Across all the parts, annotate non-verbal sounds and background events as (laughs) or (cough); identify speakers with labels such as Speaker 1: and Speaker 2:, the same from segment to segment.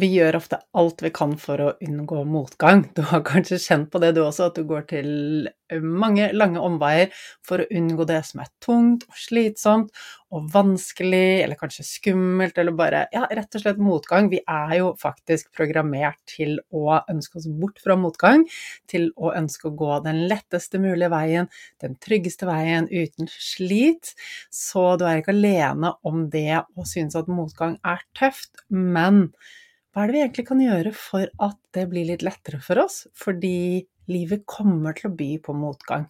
Speaker 1: Vi gjør ofte alt vi kan for å unngå motgang. Du har kanskje kjent på det du også, at du går til mange lange omveier for å unngå det som er tungt og slitsomt og vanskelig, eller kanskje skummelt, eller bare ja, rett og slett motgang. Vi er jo faktisk programmert til å ønske oss bort fra motgang, til å ønske å gå den letteste mulige veien, den tryggeste veien, uten slit. Så du er ikke alene om det å synes at motgang er tøft, men hva er det vi egentlig kan gjøre for at det blir litt lettere for oss? Fordi livet kommer til å by på motgang.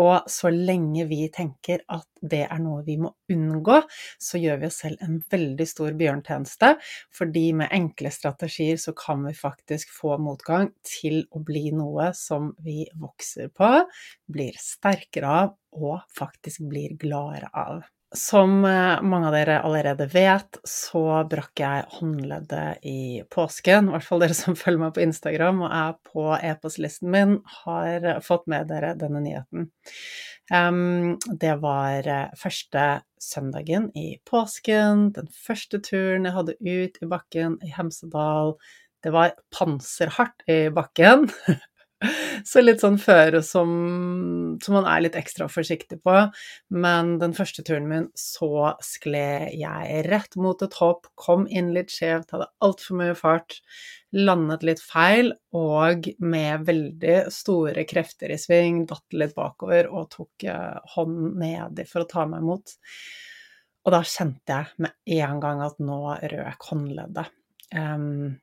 Speaker 1: Og så lenge vi tenker at det er noe vi må unngå, så gjør vi oss selv en veldig stor bjørntjeneste. Fordi med enkle strategier så kan vi faktisk få motgang til å bli noe som vi vokser på, blir sterkere av og faktisk blir gladere av. Som eh, mange av dere allerede vet, så brakk jeg håndleddet i påsken. I hvert fall dere som (laughs) følger meg på Instagram og er på e-postlisten min, har fått med dere denne nyheten. det var eh, første søndagen i påsken, den første turen jeg hadde ut i bakken i Hemsedal. Det var panserhardt i bakken. (laughs) (laughs) Så litt sånn føre som, som, man er litt ekstra forsiktig på. Men den første turen min så skled jeg rett mot et hopp, kom inn litt skjevt, hadde altfor mye fart, landet litt feil og med veldig store krefter i sving datt litt bakover og tok eh, hånden nedi for å ta meg imot. Og da kjente jeg med en gang at nå røk håndleddet. Um,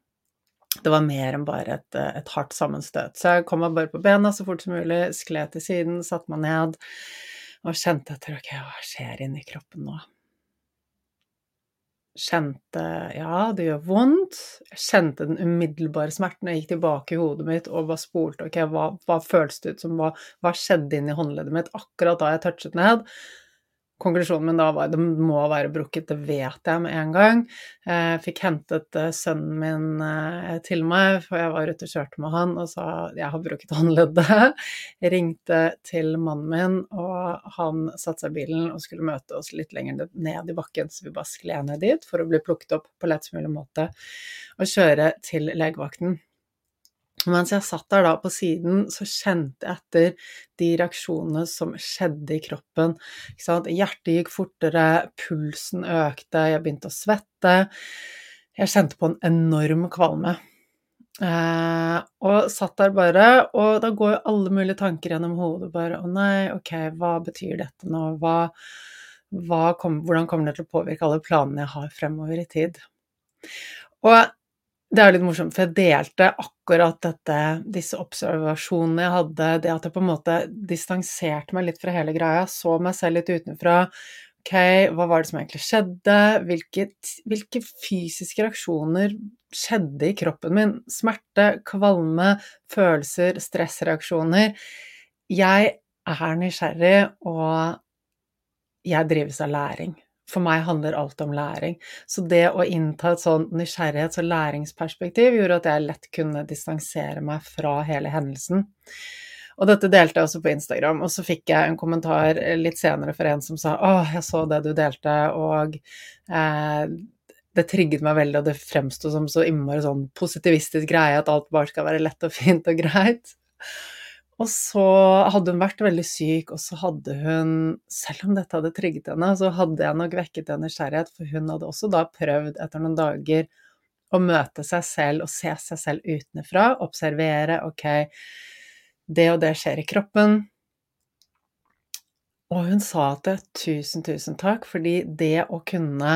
Speaker 1: det var mer enn bare et, eh, et, hardt sammenstøt. Så jeg kom meg bare på bena så fort som mulig, skled til siden, satte meg ned og kjente etter ok, hva skjer inni kroppen nå? Kjente ja, det gjør vondt. Jeg kjente den umiddelbare smerten. Jeg gikk tilbake i hodet mitt og bare spolte ok, hva, hva føles det ut som, hva, hva skjedde inni håndleddet mitt akkurat da jeg touchet ned? Konklusjonen min da var det må være brukket, det vet jeg med en gang. Jeg fikk hentet eh, sønnen min eh, til meg, for jeg var ute og kjørte med han og sa jeg har brukket håndleddet. (laughs) Ringte til mannen min, og han satte seg i bilen og skulle møte oss litt lenger ned i bakken, så vi bare skled ned dit for å bli plukket opp på lettest mulig måte og kjøre til legevakten. Mens jeg satt der da på siden, så kjente jeg etter de reaksjonene som skjedde i kroppen. Hjertet gikk fortere, pulsen økte, jeg begynte å svette. Jeg kjente på en enorm kvalme. Eh, og satt der bare, og da går jo alle mulige tanker gjennom hodet. Bare å nei, ok, hva betyr dette nå? Hva, hva kom, hvordan kommer det til å påvirke alle planene jeg har fremover i tid? Og det er litt morsomt, for jeg delte akkurat dette, disse observasjonene jeg hadde, det at jeg på en måte distanserte meg litt fra hele greia, så meg selv litt utenfra. Ok, hva var det som egentlig skjedde? Hvilke, hvilke fysiske reaksjoner skjedde i kroppen min? Smerte, kvalme, følelser, stressreaksjoner. Jeg er nysgjerrig, og jeg drives av læring. For meg handler alt om læring. Så det å innta et sånn nysgjerrighets- og læringsperspektiv gjorde at jeg lett kunne distansere meg fra hele hendelsen. Og dette delte jeg også på Instagram, og så fikk jeg en kommentar litt senere fra en som sa 'Å, jeg så det du delte', og eh, det trigget meg veldig, og det fremsto som så innmari sånn positivistisk greie at alt bare skal være lett og fint og greit. Og så hadde hun vært veldig syk, og så hadde hun, selv om dette hadde trigget henne, så hadde jeg nok vekket en nysgjerrighet, for hun hadde også da prøvd etter noen dager å møte seg selv og se seg selv utenfra, observere ok, det og det skjer i kroppen. Og hun sa at det, tusen, tusen takk, fordi det å kunne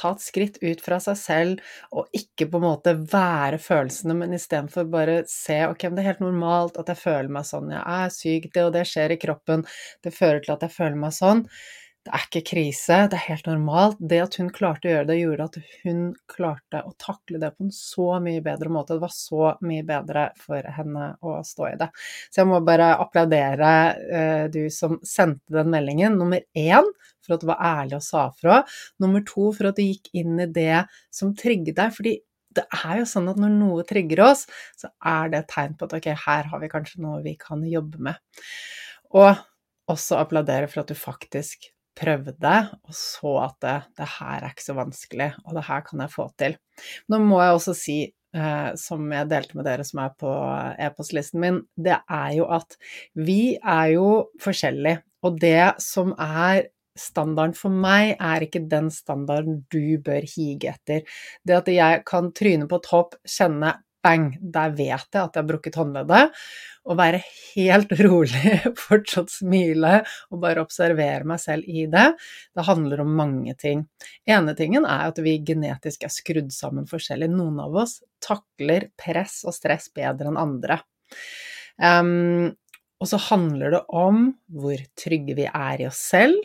Speaker 1: ta et skritt ut fra seg selv og ikke på en måte være følelsene, men istedenfor bare se ok, men det er helt normalt at jeg føler meg sånn, jeg er syk, det og det skjer i kroppen, det fører til at jeg føler meg sånn. Det er ikke krise, det er helt normalt. Det at hun klarte å gjøre det, gjorde at hun klarte å takle det på en så mye bedre måte. Det var så mye bedre for henne å stå i det. Så jeg må bare applaudere eh, du som sendte den meldingen. Nummer én for at du var ærlig og sa fra. Nummer to for at du gikk inn i det som trigget deg. fordi det er jo sånn at når noe trigger oss, så er det et tegn på at ok, her har vi kanskje noe vi kan jobbe med. Og også applaudere for at du faktisk prøvde og så at det, det, her er ikke så vanskelig, og det her kan jeg få til. Nå må jeg også si, eh, som jeg delte med dere som er på e-postlisten min, det er jo at vi er jo forskjellige, og det som er standarden for meg er ikke den standarden du bør hige etter. Det at jeg kan tryne på topp, kjenne bang, der vet jeg at jeg har brukket håndleddet. Å være helt (laughs) rolig, fortsatt smile og bare observere meg selv i det, det handler om mange ting. Ene tingen er at vi genetisk er skrudd sammen forskjellig. Noen av oss takler press og stress bedre enn andre. Um, og så handler det om hvor trygge vi er i oss selv.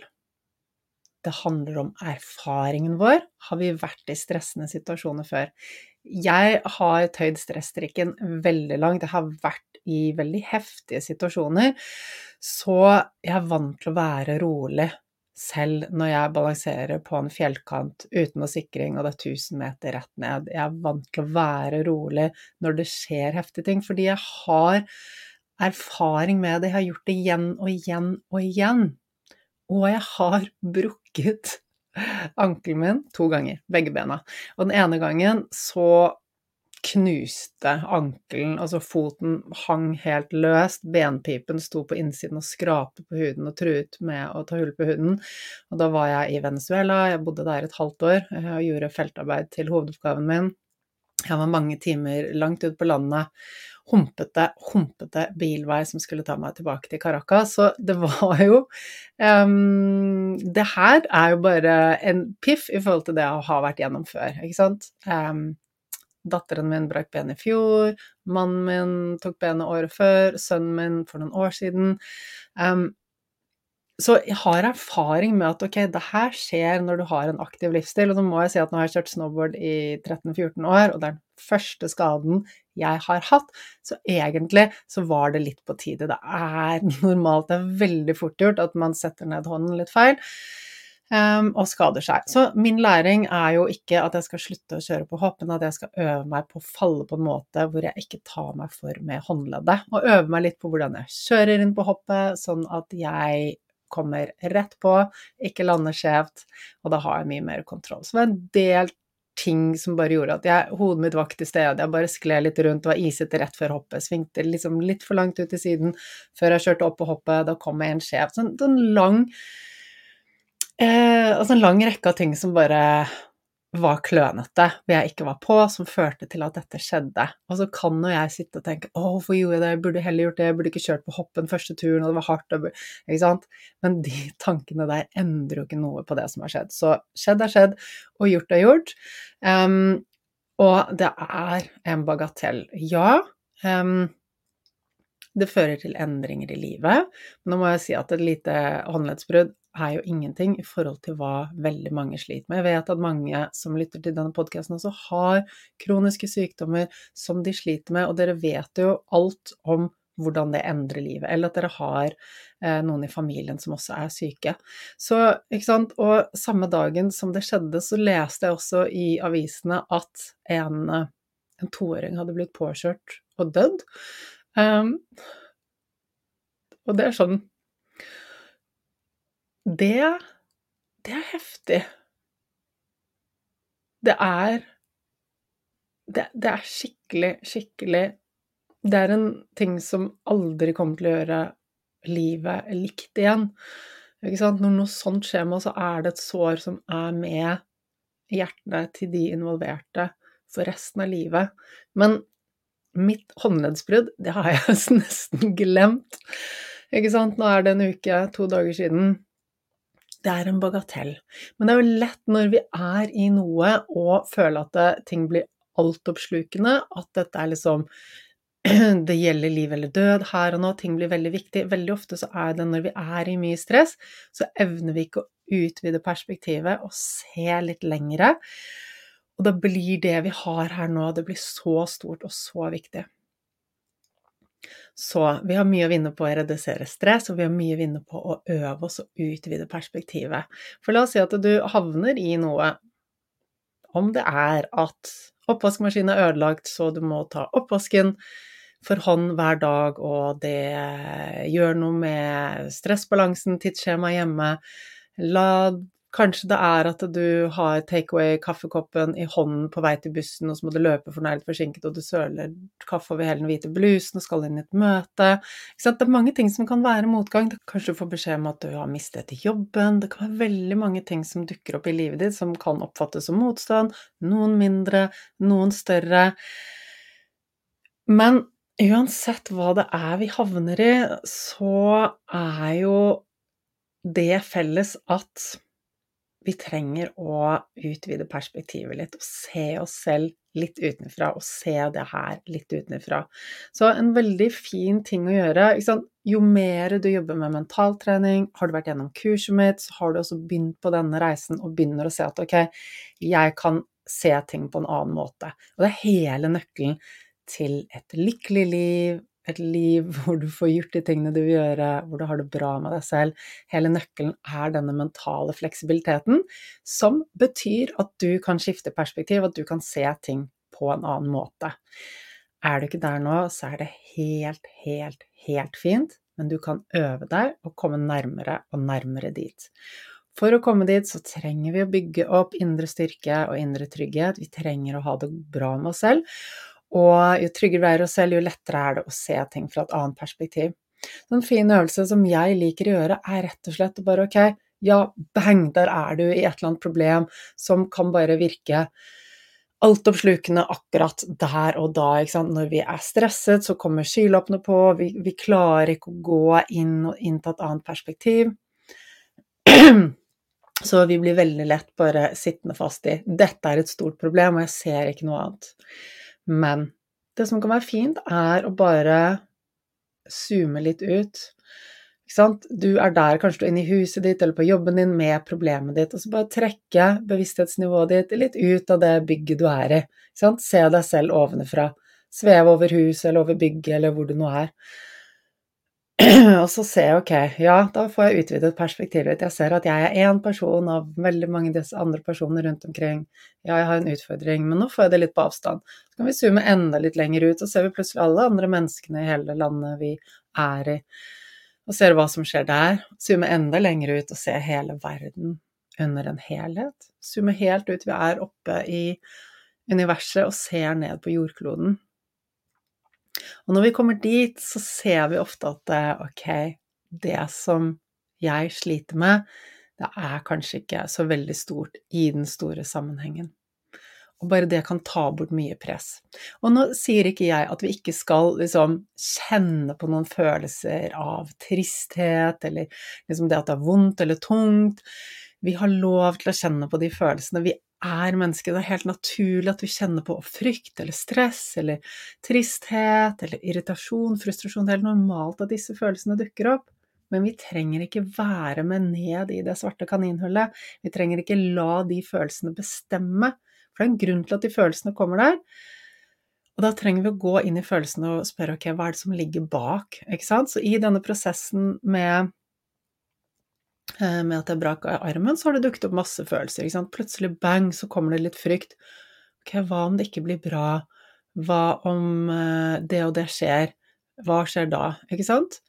Speaker 1: Det handler om erfaringen vår. Har vi vært i stressende situasjoner før? Jeg har tøyd stressstrikken veldig langt. Jeg har vært i veldig heftige situasjoner. Så jeg er vant til å være rolig selv når jeg balanserer på en fjellkant uten noe sikring, og det er 1000 meter rett ned. Jeg er vant til å være rolig når det skjer heftige ting, fordi jeg har erfaring med det. Jeg har gjort det igjen og igjen og igjen. Og jeg har (laughs) brukket ankelen min to ganger, begge bena. Og den ene gangen så knuste ankelen, altså foten hang helt løst, benpipen sto på innsiden og skrapte på huden og truet med å ta hull på huden. Og da var jeg i Venezuela, jeg bodde der et halvt år eh, og gjorde feltarbeid til hovedoppgaven min. Jeg var mange timer langt ute på landet humpete, humpete bilvei som skulle ta meg tilbake til Caracas. Så det var jo um, Det her er jo bare en piff i forhold til det jeg har vært gjennom før, ikke sant. Um, datteren min brakk ben i fjor, mannen min tok benet året før, sønnen min for noen år siden. Um, så jeg har erfaring med at ok, det her skjer når du har en aktiv livsstil. Og nå må jeg si at nå har jeg kjørt snowboard i 13-14 år, og det er den første skaden jeg har hatt. Så egentlig så var det litt på tide. Det er (laughs) normalt, det er veldig fort gjort at man setter ned hånden litt feil. Um, og skader seg. Så min læring er jo ikke at jeg skal slutte å kjøre på hopp, men at jeg skal øve meg på å falle på en måte hvor jeg ikke tar meg for med håndleddet. Og øve meg litt på hvordan jeg kjører inn på hoppet, sånn at jeg kommer rett på, ikke lander skjevt, og da har jeg mye mer kontroll. Så det var en del ting som bare gjorde at jeg, hodet mitt var ikke til stede, jeg bare skled litt rundt, var isete rett før hoppet, svingte liksom litt for langt ut til siden før jeg kjørte opp på hoppet, da kom jeg en skjev, Sånn, sånn lang eh, Altså en lang rekke av ting som bare var klønete, hvor jeg ikke var på, som førte til at dette skjedde. Og så kan nå jeg sitte og tenke 'Å, hvorfor gjorde jeg det? Jeg burde heller gjort det. Jeg burde ikke kjørt på hoppen første turen, og det var hardt', ikke sant? Men de tankene der endrer jo ikke noe på det som har skjedd. Så skjedd er skjedd, og gjort er gjort. Um, og det er en bagatell. Ja. Um, det fører til endringer i livet. Nå må jeg si at et lite håndleddsbrudd er jo ingenting i forhold til hva veldig mange sliter med. Jeg vet at mange som lytter til denne podkasten også har kroniske sykdommer som de sliter med, og dere vet jo alt om hvordan det endrer livet, eller at dere har eh, noen i familien som også er syke. Så, ikke sant, og samme dagen som det skjedde, så leste jeg også i avisene at en, en toåring hadde blitt påkjørt og dødd. Um, og det er sånn det Det er heftig. Det er det, det, er skikkelig, skikkelig Det er en ting som aldri kommer til å gjøre livet likt igjen. Når noe sånt skjer med oss, så er det et sår som er med hjertene til de involverte for resten av livet. Men mitt håndleddsbrudd, det har jeg (laughs) nesten glemt. Nå er det en uke, to dager siden det er en bagatell. Men det er jo lett når vi er i noe og føler at det, ting blir altoppslukende, at dette er liksom (clears throat) det gjelder liv eller død her og nå, ting blir veldig viktig. Veldig ofte så er det når vi er i mye stress, så evner vi ikke å utvide perspektivet og se litt lengre. Og da blir det vi har her nå, det blir så stort og så viktig. Så vi har mye å vinne på å redusere stress, og vi har mye å vinne på å øve oss og utvide perspektivet. For la oss si at du havner i noe, om det er at oppvaskmaskinen er ødelagt, så du må ta oppvasken for hånd hver dag, og det gjør noe med stressbalansen, tidsskjemaet hjemme. La Kanskje det er at du har takeaway-kaffekoppen i hånden på vei til bussen, og så må du løpe fornøyd forsinket, og du søler kaffe over hele den hvite blusen og skal inn i et møte. Det er mange ting som kan være motgang. Kanskje du får beskjed om at du har mistet jobben. Det kan være veldig mange ting som dukker opp i livet ditt som kan oppfattes som motstand. Noen mindre, noen større. Men uansett hva det er vi havner i, så er jo det felles at vi trenger å utvide perspektivet litt og se oss selv litt utenfra, og se det her litt utenfra. Så en veldig fin ting å gjøre Jo mer du jobber med mentaltrening, har du vært gjennom kurset mitt, så har du også begynt på denne reisen og begynner å se at ok, jeg kan se ting på en annen måte. Og det er hele nøkkelen til et lykkelig liv, et liv (laughs) hvor du får gjort de tingene du vil gjøre, hvor du har det bra med deg selv. Hele nøkkelen er denne mentale fleksibiliteten, som betyr at du kan skifte perspektiv, at du kan se ting på en annen måte. Er du ikke der nå, så er det helt, helt, helt fint, men du kan øve deg og komme nærmere og nærmere dit. For å komme dit så trenger vi å bygge opp indre styrke og indre trygghet. Vi trenger å ha det bra med oss selv. Og jo tryggere vi er oss selv, jo lettere er det å se ting fra et annet perspektiv. En fin øvelse som jeg liker å gjøre, er rett og slett å bare ok, ja, bang, der er du i et eller annet problem som kan bare virke altoppslukende akkurat der og da. Når vi er stresset, så kommer skylappene på, vi, vi klarer ikke å gå inn og innta et annet perspektiv. (clears throat) Så vi blir veldig lett bare sittende fast i 'dette er et stort problem, og jeg ser ikke noe annet'. Men det som kan være fint, er å bare zoome litt ut. Du er der kanskje du er inne i huset ditt eller på jobben din med problemet ditt, og så bare trekke bevissthetsnivået ditt litt ut av det bygget du er i. Se deg selv ovenfra. Sveve over huset eller over bygget eller hvor du nå er. (clears throat) og så ser jeg ok, ja, da får jeg utvidet perspektivet. Jeg ser at jeg er én person av veldig mange disse andre personer rundt omkring. Ja, jeg har en utfordring, men nå får jeg det litt på avstand. Så kan vi zoome enda litt lenger ut, og ser vi plutselig alle andre menneskene i hele landet vi er i, og ser hva som skjer der. Zoome enda lenger ut og se hele verden under en helhet. Zoome helt ut. Vi er oppe i universet og ser ned på jordkloden. Og når vi kommer dit, så ser vi ofte at ok, det som jeg sliter med, det er kanskje ikke så veldig stort i den store sammenhengen. Og bare det kan ta bort mye press. Og nå sier ikke jeg at vi ikke skal liksom kjenne på noen følelser av tristhet, eller liksom det at det er vondt eller tungt. Vi har lov til å kjenne på de følelsene. Vi er mennesket. Det er helt naturlig at vi kjenner på frykt eller stress eller tristhet eller irritasjon, frustrasjon. Det er helt normalt at disse følelsene dukker opp. Men vi trenger ikke være med ned i det svarte kaninhullet. Vi trenger ikke la de følelsene bestemme. For det er en grunn til at de følelsene kommer der. Og da trenger vi å gå inn i følelsene og spørre ok, hva er det som ligger bak? Så i denne prosessen med med at jeg brakk armen, så har det dukket opp masse følelser. Plutselig bang, så kommer det litt frykt. Ok, hva om det ikke blir bra? Hva om eh, det og det skjer? Hva skjer da? Ikke sant?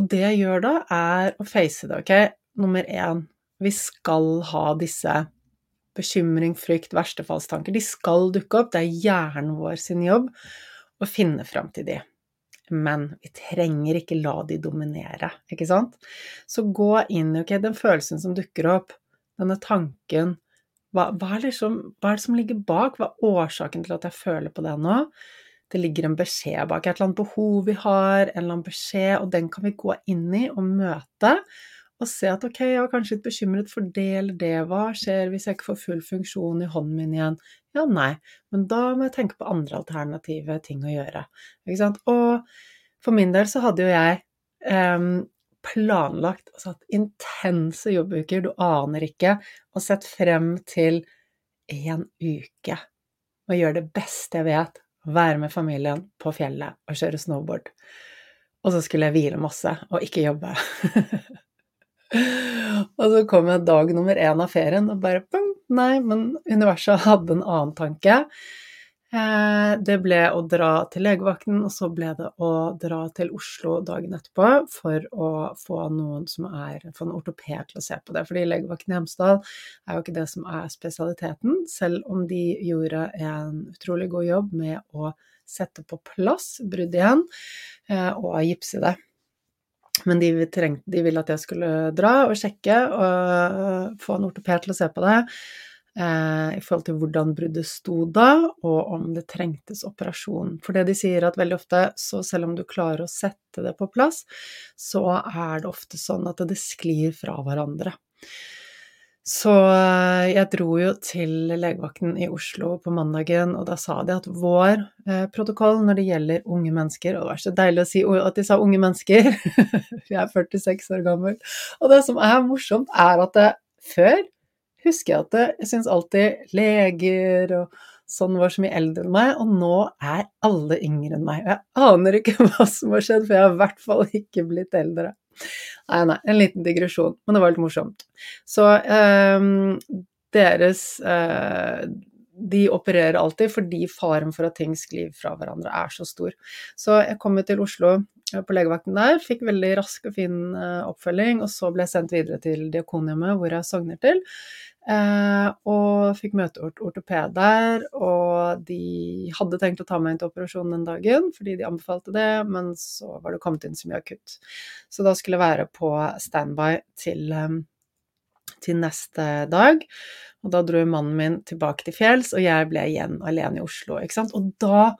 Speaker 1: Og det jeg gjør da, er å face det, ok? Nummer én, vi skal ha disse bekymring, frykt, verstefallstanker. De skal dukke opp. Det er hjernen vår sin jobb å finne fram til de men vi trenger ikke la de dominere, ikke sant? Så gå inn i okay, den følelsen som dukker opp, denne tanken hva, hva, er liksom, hva, er det som ligger bak? Hva er årsaken til at jeg føler på det nå? Det ligger en beskjed bak, et eller annet behov vi har, en eller annen beskjed, og den kan vi gå inn i og møte og se at ok, jeg var kanskje litt bekymret for det eller det, hva skjer hvis jeg ikke får full funksjon i hånden min igjen? Ja, nei, men da må jeg tenke på andre alternative ting å gjøre. Ikke sant? Og for min del så hadde jo jeg eh, planlagt og satt intense jobbuker, du aner ikke, og sett frem til én uke og gjøre det beste jeg vet, være med familien på fjellet og kjøre snowboard. Og så skulle jeg hvile masse og ikke jobbe. (laughs) og så kom jeg dag nummer én av ferien og bare bang, Nei, men universet hadde en annen tanke. Eh, det ble å dra til legevakten, og så ble det å dra til Oslo dagen etterpå for å få noen som er få en ortoped til å se på det. Fordi legevakten i Hemsedal er jo ikke det som er spesialiteten, selv om de gjorde en utrolig god jobb med å sette på plass bruddet igjen eh, og gipse det. Men de, trengte, de ville at jeg skulle dra og sjekke og få en ortoped til å se på det. eh, i forhold til hvordan bruddet sto da, og om det trengtes operasjon. For det de sier at veldig ofte, så selv om du klarer å sette det på plass, så er det ofte sånn at det sklir fra hverandre. Så eh, jeg dro jo til legevakten i Oslo på mandagen, og da sa de at vår eh, protokoll når det gjelder unge mennesker Og det var så deilig å si at de sa unge mennesker, (laughs) for jeg er 46 år gammel. Og det som er morsomt, er at det, før husker jeg at det, jeg syns alltid leger og sånn var så mye eldre enn meg, og nå er alle yngre enn meg. Og jeg aner ikke (laughs) hva som har skjedd, for jeg har i hvert fall ikke blitt eldre. Nei, nei, en liten digresjon, men det var litt morsomt. Så eh, deres eh, De opererer alltid fordi faren for at ting sklir fra hverandre er så stor. Så jeg kom til Oslo på legevakten der, fikk veldig rask og fin eh, oppfølging, og så ble jeg sendt videre til Diakoniumet, hvor jeg sogner til. Eh, og fikk møte ort ortoped der, og de hadde tenkt å ta meg inn til operasjon den dagen, fordi de anbefalte det, men så var det kommet inn så mye akutt. Så da skulle jeg være på standby til, eh, til neste dag. Og da dro mannen min tilbake til fjells, og jeg ble igjen alene i Oslo. Og da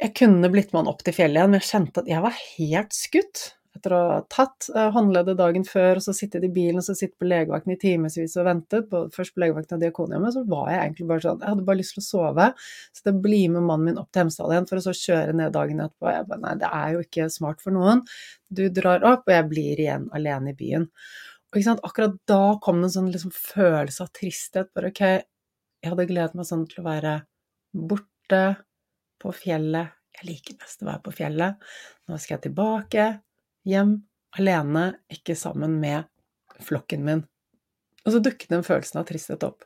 Speaker 1: Jeg kunne blitt med han opp til fjellet igjen, men jeg kjente at jeg var helt skutt etter å ha tatt eh, håndleddet dagen før, og så sittet i bilen og så sittet på legevakten i timevis og ventet, på, først på legevakten og Diakonhjemmet, så var jeg egentlig bare sånn Jeg hadde bare lyst til å sove, så det blir med mannen min opp til Hemsedal igjen for å så kjøre ned dagen etterpå. Jeg bare Nei, det er jo ikke smart for noen. Du drar opp, og jeg blir igjen alene i byen. Og akkurat da kom det en sånn liksom følelse av tristhet. Bare ok, jeg hadde gledet meg sånn til å være borte på fjellet. Jeg liker best å være på fjellet. Nå skal jeg tilbake hjem alene, ikke sammen med flokken min. Og så dukker den følelsen av tristhet opp.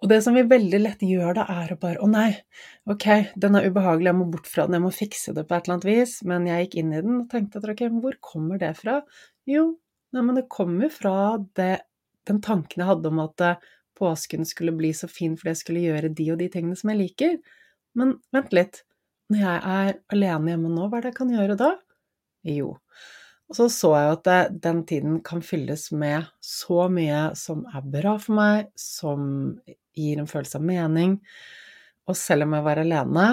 Speaker 1: Og det som vi veldig lett gjør da, er å bare Å nei, ok, den er ubehagelig, jeg må bort fra den, jeg må fikse det på et eller annet vis. Men jeg gikk inn i den og tenkte at ok, hvor kommer det fra? Jo, nei, men det kommer fra det, den tanken jeg hadde om at eh, påsken skulle bli så fin fordi jeg skulle gjøre de og de tingene som jeg liker. Men vent litt, når jeg er alene hjemme nå, hva er det jeg kan gjøre da? Jo. Og så så jeg at den tiden kan fylles med så mye som er bra for meg, som gir en følelse av mening. Og selv om jeg var alene,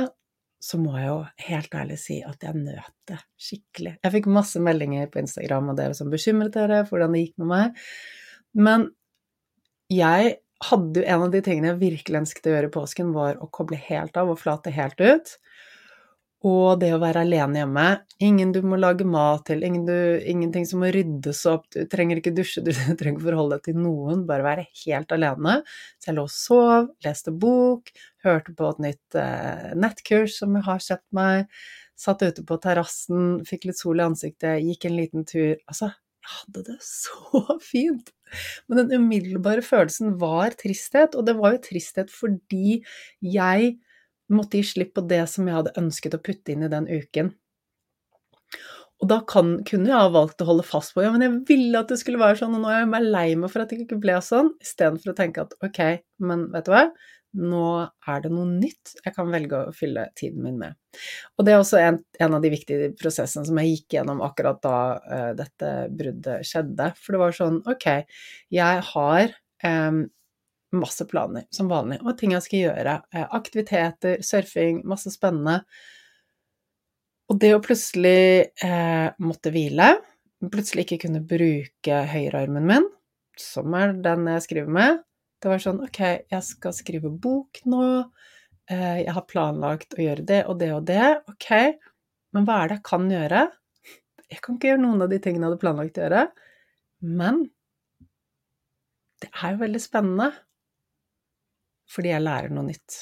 Speaker 1: så må jeg jo helt ærlig si at jeg nøt det skikkelig. Jeg fikk masse meldinger på Instagram av dere som bekymret dere for hvordan det gikk med meg. Men jeg hadde jo en av de tingene jeg virkelig ønsket å gjøre i påsken, var å koble helt av og flate helt ut. Og det å være alene hjemme Ingen du må lage mat til, ingen du, ingenting som må ryddes opp, du trenger ikke dusje, du (laughs) trenger ikke forholde deg til noen, bare være helt alene. Så jeg lå og sov, leste bok, hørte på et nytt eh, nettkurs som jeg har kjøpt meg, satt ute på terrassen, fikk litt sol i ansiktet, gikk en liten tur Altså, jeg hadde det så (laughs) fint! Men den umiddelbare følelsen var tristhet, og det var jo tristhet fordi jeg måtte gi slipp på det som jeg hadde ønsket å putte inn i den uken. Og da kan, kunne jeg ha valgt å holde fast på ja, men jeg ville at det skulle være sånn, og nå er jeg lei meg for at det ikke ble sånn, istedenfor å tenke at ok, men vet du hva, nå er det noe nytt jeg kan velge å fylle tiden min med. Og det er også en, en av de viktige prosessene som jeg gikk gjennom akkurat da uh, dette bruddet skjedde. For det var sånn ok, jeg har um, masse planer, som vanlig, og ting jeg skal gjøre. Uh, aktiviteter, surfing, masse spennende. Og det å plutselig uh, måtte hvile, plutselig ikke kunne bruke høyrearmen min, som er den jeg skriver med, det var sånn ok, jeg skal skrive bok nå, eh, jeg har planlagt å gjøre det og det og det, ok, men hva er det jeg kan gjøre? Jeg kan ikke gjøre noen av de tingene jeg hadde planlagt å gjøre, men det er jo veldig spennende fordi jeg lærer noe nytt.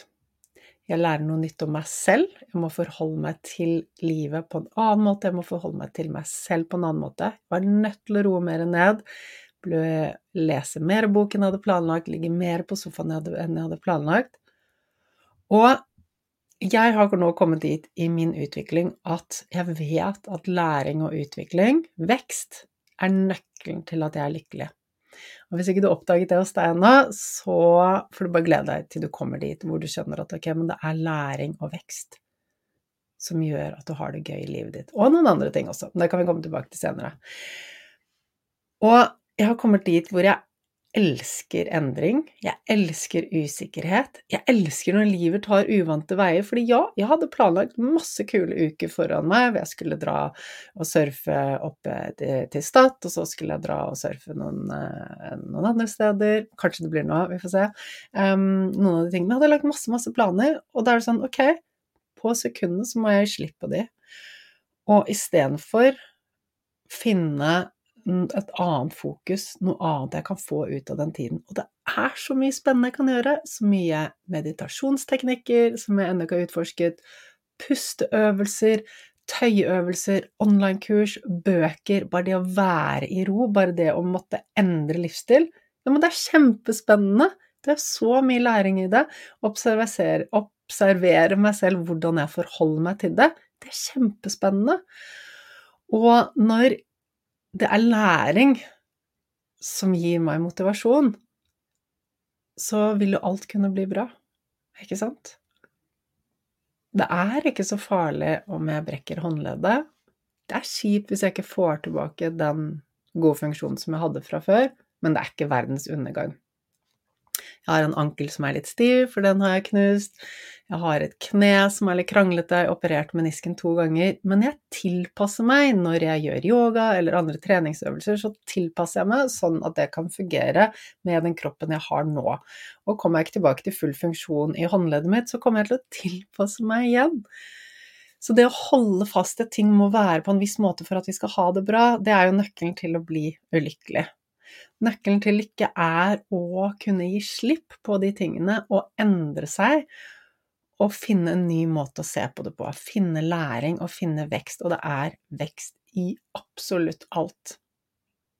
Speaker 1: Jeg lærer noe nytt om meg selv. Jeg må forholde meg til livet på en annen måte. Jeg må forholde meg til meg selv på en annen måte. Jeg var nødt til å roe mer ned. Lese mer bok enn jeg hadde planlagt, ligge mer på sofaen enn jeg hadde planlagt. Og jeg har nå kommet dit i min utvikling at jeg vet at læring og utvikling, vekst, er nøkkelen til at jeg er lykkelig. Og hvis ikke du oppdaget det hos deg ennå, så får du bare glede deg til du kommer dit hvor du skjønner at ok, men det er læring og vekst som gjør at du har det gøy i livet ditt. Og noen andre ting også, men det kan vi komme tilbake til senere. Og jeg har kommet dit hvor jeg elsker endring. Jeg elsker usikkerhet. Jeg elsker når livet tar uvante veier. Fordi ja, jeg hadde planlagt masse kule uker foran meg. hvor Jeg skulle dra og surfe oppe til Stad, og så skulle jeg dra og surfe noen, eh, noen andre steder. Kanskje det blir noe, vi får se. Um, noen av de tingene. Jeg hadde lagt masse, masse planer, og da er det sånn, ok, på sekundet så må jeg gi slipp på de. Og istedenfor finne et annet fokus, noe annet jeg kan få ut av den tiden. Og det er så mye spennende jeg kan gjøre, så mye meditasjonsteknikker som jeg ennå ikke har utforsket, pusteøvelser, tøyeøvelser, online-kurs, bøker, bare det å være i ro, bare det å måtte endre livsstil. Ja, men det er kjempespennende! Det er så mye læring i det. Observere, observere meg selv, hvordan jeg forholder meg til det. Det er kjempespennende. Og når det er læring som gir meg motivasjon, så vil jo alt kunne bli bra, ikke sant? Det er ikke så farlig om jeg brekker håndleddet. Det er kjipt hvis jeg ikke får tilbake den gode funksjonen som jeg hadde fra før, men det er ikke verdens undergang. Jeg har en ankel som er litt stiv, for den har jeg knust. Jeg har et kne som er litt kranglete, jeg har operert menisken to ganger. Men jeg tilpasser meg når jeg gjør yoga eller andre treningsøvelser, så tilpasser jeg meg sånn at det kan fungere med den kroppen jeg har nå. Og kommer jeg ikke tilbake til full funksjon i håndleddet mitt, så kommer jeg til å tilpasse meg igjen. Så det å holde fast i at ting må være på en viss måte for at vi skal ha det bra, det er jo nøkkelen til å bli ulykkelig. Nøkkelen til lykke er å kunne gi slipp på de tingene og endre seg og finne en ny måte å se på det på. Finne læring og finne vekst, og det er vekst i absolutt alt.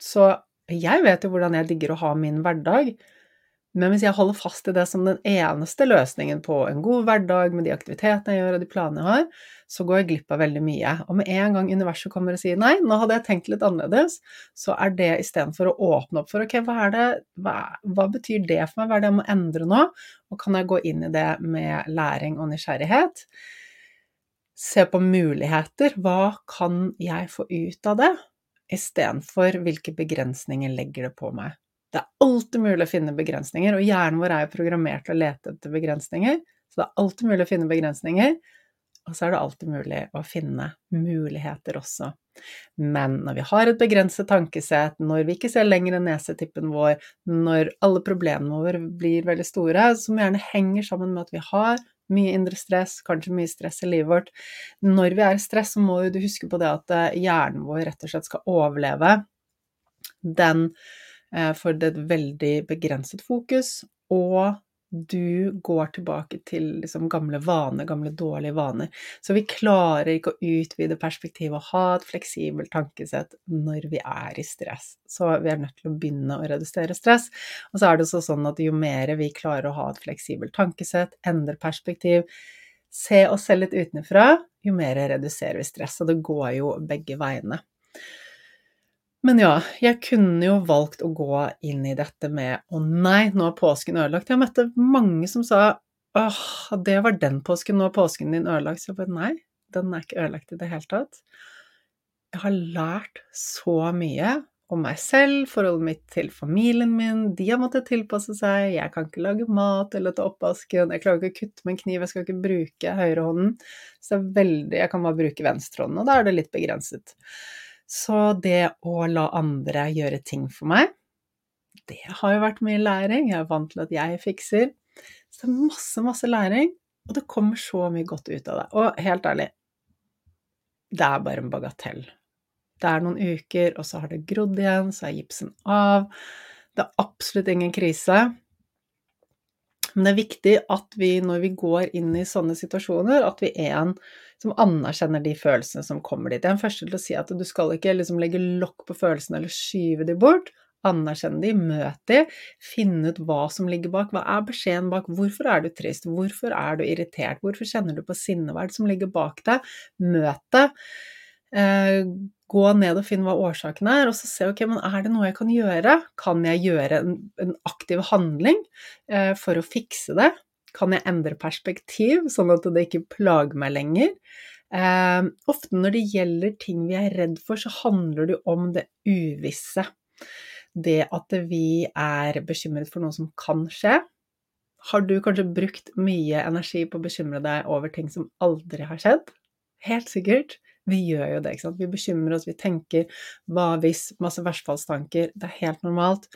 Speaker 1: Så jeg vet jo hvordan jeg digger å ha min hverdag, men hvis jeg holder fast i det som den eneste løsningen på en god hverdag med de aktivitetene jeg gjør og de planene jeg har, så går jeg glipp av veldig mye. Og med en gang universet kommer og sier nei, nå hadde jeg tenkt litt annerledes, så er det istedenfor å åpne opp for ok, hva er det, hva, hva betyr det for meg, hva er det jeg må endre nå, og kan jeg gå inn i det med læring og nysgjerrighet? Se på muligheter, hva kan jeg få ut av det, istedenfor hvilke begrensninger legger det på meg. Det er alltid mulig å finne begrensninger, og hjernen vår er jo programmert til å lete etter begrensninger. Så det er alltid mulig å finne begrensninger, og så er det alltid mulig å finne muligheter også. Men når vi har et begrenset tankesett, når vi ikke ser lenger enn nesetippen vår, når alle problemene våre blir veldig store, som gjerne henger sammen med at vi har mye indre stress, kanskje mye stress i livet vårt Når vi er i stress, så må du huske på det at eh, hjernen vår rett og slett skal overleve den for det er et veldig begrenset fokus, og du går tilbake til liksom gamle vaner, gamle dårlige vaner. Så vi klarer ikke å utvide perspektivet og ha et fleksibelt tankesett når vi er i stress. Så vi er nødt til å begynne å redusere stress. Og så er det også sånn at jo mer vi klarer å ha et fleksibelt tankesett, endre perspektiv, se oss selv litt utenfra, jo mer reduserer vi stress. Og det går jo begge veiene. Men ja, jeg kunne jo valgt å gå inn i dette med 'å nei, nå er påsken ødelagt'. Jeg møtte mange som sa 'åh, det var den påsken, nå er påsken din ødelagt'. Så jeg bare nei, den er ikke ødelagt i det hele tatt. Jeg har lært så mye om meg selv, forholdet mitt til familien min. De har måttet tilpasse seg. Jeg kan ikke lage mat eller ta oppvasken. Jeg klarer ikke å kutte med en kniv, jeg skal ikke bruke høyrehånden. Så veldig Jeg kan bare bruke venstrehånden, og da er det litt begrenset. Så det å la andre gjøre ting for meg, det har jo vært mye læring. Jeg er vant til at jeg fikser. Så det er masse, masse læring, og det kommer så mye godt ut av det. Og helt ærlig, det er bare en bagatell. Det er noen uker, og så har det grodd igjen, så er gipsen av. Det er absolutt ingen krise. Men det er viktig at vi, når vi går inn i sånne situasjoner, at vi er en som anerkjenner de følelsene som kommer dit. Jeg er den første til å si at du skal ikke liksom legge lokk på følelsene eller skyve de bort. Anerkjenne de, møt de, finne ut hva som ligger bak. Hva er beskjeden bak? Hvorfor er du trist? Hvorfor er du irritert? Hvorfor kjenner du på sinne? Som ligger bak deg? Møt det. Eh, gå ned og finne hva årsaken er, og så se ok, men er det noe jeg kan gjøre? Kan jeg gjøre en, en aktiv handling eh, for å fikse det? Kan jeg endre perspektiv, sånn at det ikke plager meg lenger? Eh, ofte når det gjelder ting vi er redd for, så handler det om det uvisse. det at vi er bekymret for noe som kan skje. Har du kanskje brukt mye energi på å bekymre deg over ting som aldri har skjedd? Helt sikkert. Vi gjør jo det, ikke sant. Vi bekymrer oss, vi tenker hva hvis, masse verstfallstanker. Det er helt normalt.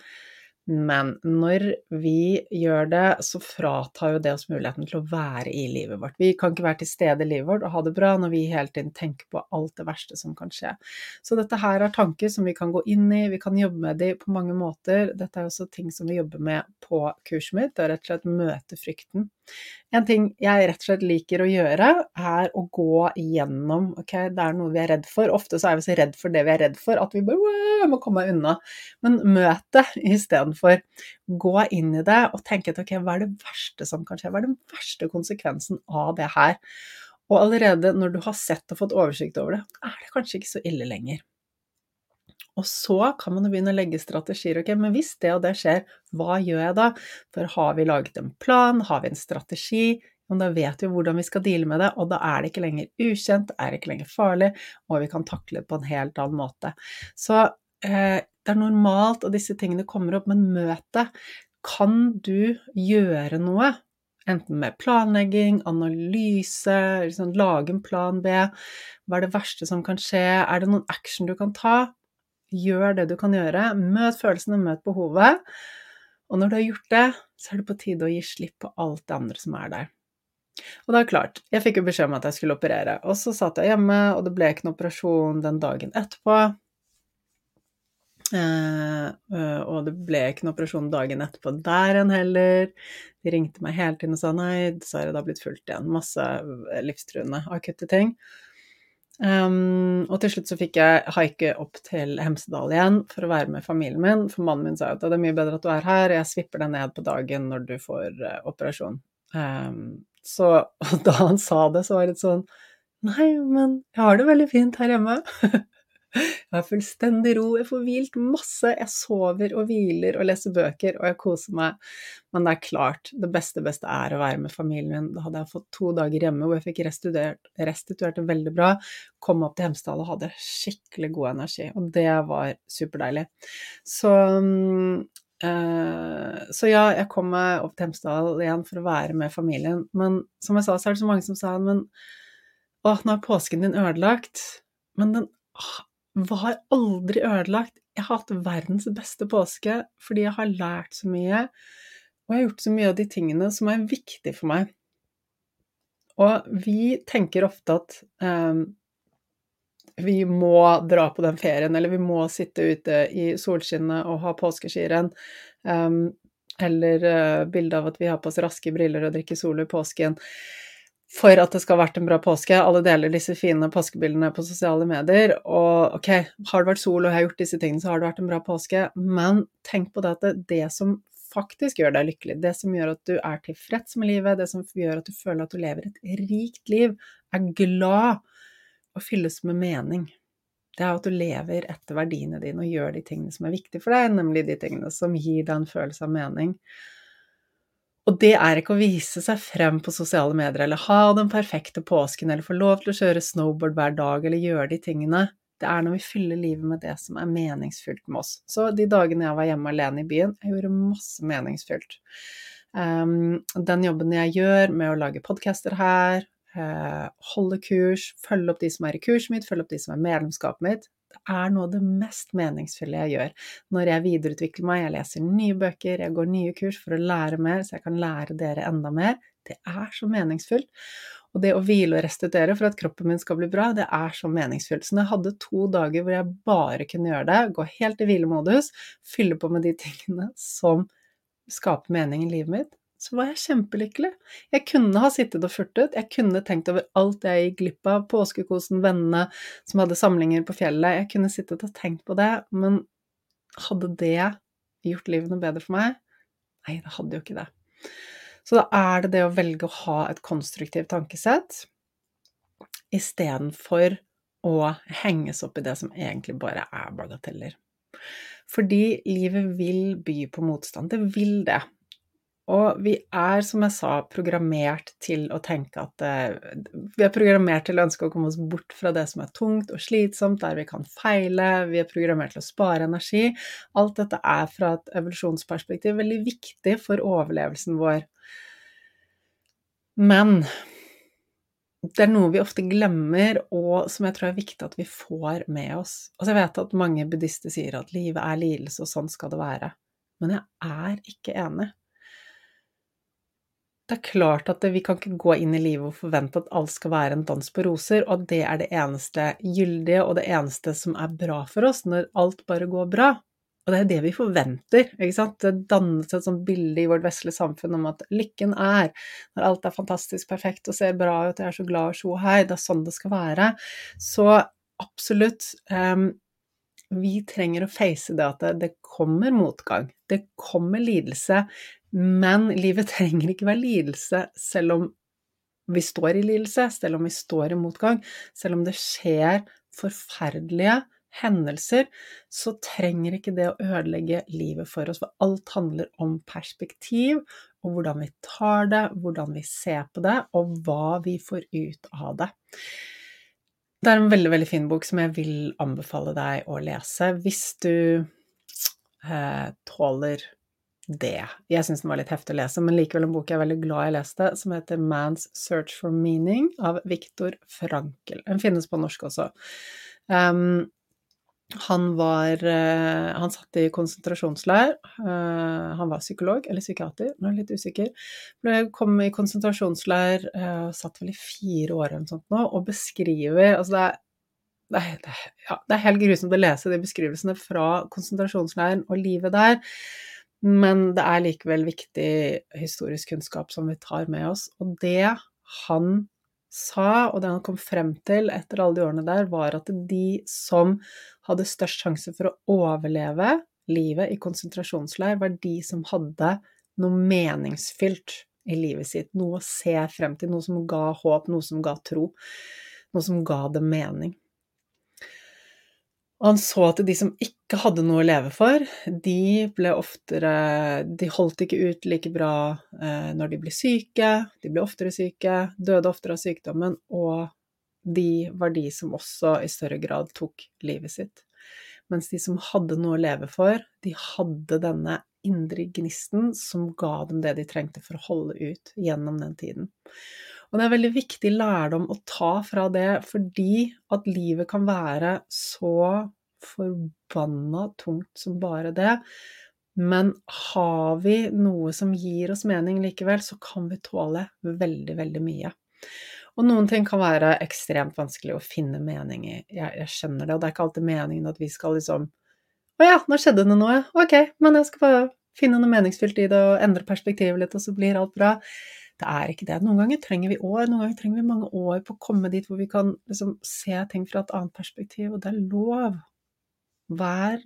Speaker 1: Men når vi gjør det, så fratar jo det oss muligheten til å være i livet vårt. Vi kan ikke være til stede i livet vårt og ha det bra når vi hele tiden tenker på alt det verste som kan skje. Så dette her er tanker som vi kan gå inn i, vi kan jobbe med de på mange måter. Dette er også ting som vi jobber med på kurset mitt, det er rett og slett møte frykten. En ting jeg rett og slett liker å gjøre, er å gå igjennom Ok, det er noe vi er redd for. Ofte så er vi så redd for det vi er redd for, at vi bare må komme unna. Men møt det istedenfor. Gå inn i det og tenke ok, hva er det verste som kan skje? Hva er den verste konsekvensen av det her? Og allerede når du har sett og fått oversikt over det, er det kanskje ikke så ille lenger. Og så kan man jo begynne å legge strategier. Ok, men hvis det og det skjer, hva gjør jeg da? For har vi laget en plan, har vi en strategi, men da vet vi hvordan vi skal deale med det, og da er det ikke lenger ukjent, er det ikke lenger farlig, og vi kan takle det på en helt annen måte. Så eh, det er normalt at disse tingene kommer opp, men møt det. Kan du gjøre noe? Enten med planlegging, analyse, liksom lage en plan B. Hva er det verste som kan skje? Er det noen action du kan ta? Gjør det du kan gjøre. Møt følelsene, møt behovet. Og når du har gjort det, så er det på tide å gi slipp på alt det andre som er der. Og det er klart, jeg fikk jo beskjed om at jeg skulle operere, og så satt jeg hjemme, og det ble ikke noen operasjon den dagen etterpå. Eh, og det ble ikke noen operasjon dagen etterpå der igjen heller. De ringte meg hele tiden og sa nei, dessverre, det har blitt fulgt igjen. Masse livstruende akutte ting. Um, og til slutt så fikk jeg haike opp til Hemsedal igjen for å være med familien min. For mannen min sa at det er mye bedre at du er her, jeg svipper deg ned på dagen når du får uh, operasjon. Um, så da han sa det, så var det litt sånn Nei, men jeg har det veldig fint her hjemme. (laughs) Jeg har fullstendig ro, jeg får hvilt masse, jeg sover og hviler og leser bøker, og jeg koser meg. Men det er klart, det beste beste er å være med familien min. Da hadde jeg fått to dager hjemme hvor jeg fikk restituert, det veldig bra, kom opp til Hemsedal og hadde skikkelig god energi, og det var superdeilig. Så Uh, så ja, jeg kom meg opp til Hemsedal igjen for å være med familien. Men som jeg sa, så er det så mange som sa men å, nå er påsken din ødelagt. Men den var aldri ødelagt. Jeg har hatt verdens beste påske fordi jeg har lært så mye, og jeg har gjort så mye av de tingene som er viktige for meg. Og vi tenker ofte at um, vi må dra på den ferien, eller vi må sitte ute i solskinnet og ha påskeskirenn. Um, eller uh, bilde av at vi har på oss raske briller og drikker sol i påsken for at det skal ha vært en bra påske. Alle deler disse fine påskebildene på sosiale medier. Og ok, har det vært sol og jeg har gjort disse tingene, så har det vært en bra påske. Men tenk på det at det, det som faktisk gjør deg lykkelig, det som gjør at du er tilfreds med livet, det som gjør at du føler at du lever et rikt liv, er glad og fylles med mening. Det er at du lever etter verdiene dine og gjør de tingene som er viktige for deg, nemlig de tingene som gir deg en følelse av mening. Og det er ikke å vise seg frem på sosiale medier eller ha den perfekte påsken eller få lov til å kjøre snowboard hver dag eller gjøre de tingene. Det er når vi fyller livet med det som er meningsfylt med oss. Så de dagene jeg var hjemme alene i byen, jeg gjorde masse meningsfylt. Um, den jobben jeg gjør med å lage podcaster her, holde kurs, følge opp de som er i kurset mitt, følge opp de som er i medlemskapet mitt, det er noe av det mest meningsfulle jeg gjør. Når jeg videreutvikler meg, jeg leser nye bøker, jeg går nye kurs for å lære mer, så jeg kan lære dere enda mer. Det er så meningsfullt. Og det å hvile og restituere for at kroppen min skal bli bra, det er så meningsfullt. Så når jeg hadde to dager hvor jeg bare kunne gjøre det, gå helt i hvilemodus, fylle på med de tingene som skaper mening i livet mitt, så var jeg kjempelykkelig. Jeg kunne ha sittet og furtet, jeg kunne tenkt over alt jeg gikk glipp av, påskekosen, vennene som hadde samlinger på fjellet, jeg kunne sittet og tenkt på det, men hadde det gjort livet noe bedre for meg? Nei, det hadde jo ikke det. Så da er det det å velge å ha et konstruktivt tankesett istedenfor å henges opp i det som egentlig bare er bagateller. Fordi livet vil by på motstand. Det vil det. Og vi er, som jeg sa, programmert til å tenke at eh, Vi er programmert til å ønske å komme oss bort fra det som er tungt og slitsomt, der vi kan feile, vi er programmert til å spare energi. Alt dette er fra et evolusjonsperspektiv veldig viktig for overlevelsen vår. Men det er noe vi ofte glemmer, og som jeg tror er viktig at vi får med oss. Altså jeg vet at mange buddhister sier at livet er lidelse, og sånn skal det være. Men jeg er ikke enig. Det er klart at vi kan ikke gå inn i livet og forvente at alt skal være en dans på roser, og at det er det eneste gyldige og det eneste som er bra for oss, når alt bare går bra. Og det er det vi forventer, ikke sant. Det dannes et sånt bilde i vårt vestlige samfunn om at lykken er når alt er fantastisk perfekt og ser bra ut, jeg er så glad og så hei, det er sånn det skal være. Så absolutt, um, vi trenger å face det at det kommer motgang, det kommer lidelse, men livet trenger ikke være lidelse selv om vi står i lidelse, selv om vi står i motgang, selv om det skjer forferdelige hendelser, så trenger ikke det å ødelegge livet for oss, for alt handler om perspektiv, og hvordan vi tar det, hvordan vi ser på det, og hva vi får ut av det. Det er en veldig, veldig fin bok som jeg vil anbefale deg å lese hvis du eh, tåler det. Jeg syns den var litt heftig å lese, men likevel en bok jeg er veldig glad jeg leste, som heter Man's Search for Meaning av Viktor Frankel. Den finnes på norsk også. Um, han var uh, Han satt i konsentrasjonsleir. Uh, han var psykolog, eller psykiater, nå er jeg litt usikker. Ble, kom i konsentrasjonsleir, uh, satt vel i fire år eller noe sånt nå, og beskriver Altså det er det er, ja, det er, helt grusomt å lese de beskrivelsene fra konsentrasjonsleiren og livet der. Men det er likevel viktig historisk kunnskap som vi tar med oss. Og det han sa, og det han kom frem til etter alle de årene der, var at de som hadde størst sjanse for å overleve livet i konsentrasjonsleir, var de som hadde noe meningsfylt i livet sitt. Noe å se frem til, noe som ga håp, noe som ga tro. Noe som ga det mening. Og han så at de som ikke hadde noe å leve for, de ble oftere De holdt ikke ut like bra eh, når de ble syke, de ble oftere syke, døde oftere av sykdommen, og de var de som også i større grad tok livet sitt. Mens de som hadde noe å leve for, de hadde denne indre gnisten som ga dem det de trengte for å holde ut gjennom den tiden. Og det er veldig viktig lærdom å ta fra det, fordi at livet kan være så forbanna tungt som bare det. Men har vi noe som gir oss mening likevel, så kan vi tåle veldig, veldig mye. Og noen ting kan være ekstremt vanskelig å finne mening i. Jeg, jeg skjønner det, og det er ikke alltid meningen at vi skal liksom Å ja, nå skjedde det noe. Ok, men jeg skal bare finne noe meningsfylt i det og endre perspektivet litt, og så blir alt bra. Det er ikke det. Noen ganger trenger vi år, noen ganger trenger vi mange år på å komme dit hvor vi kan liksom se ting fra et annet perspektiv, og det er lov. Vær,